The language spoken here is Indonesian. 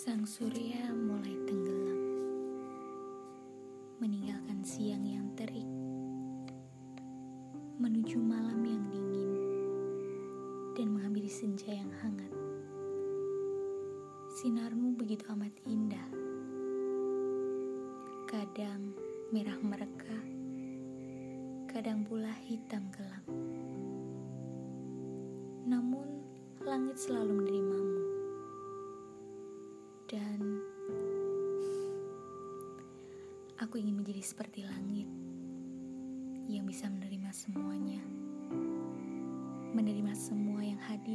surya mulai tenggelam, meninggalkan siang yang terik, menuju malam yang dingin, dan menghampiri senja yang hangat. Sinarmu begitu amat indah, kadang merah mereka, kadang pula hitam gelap. Namun, langit selalu menerimamu dan aku ingin menjadi seperti langit yang bisa menerima semuanya, menerima semua yang hadir.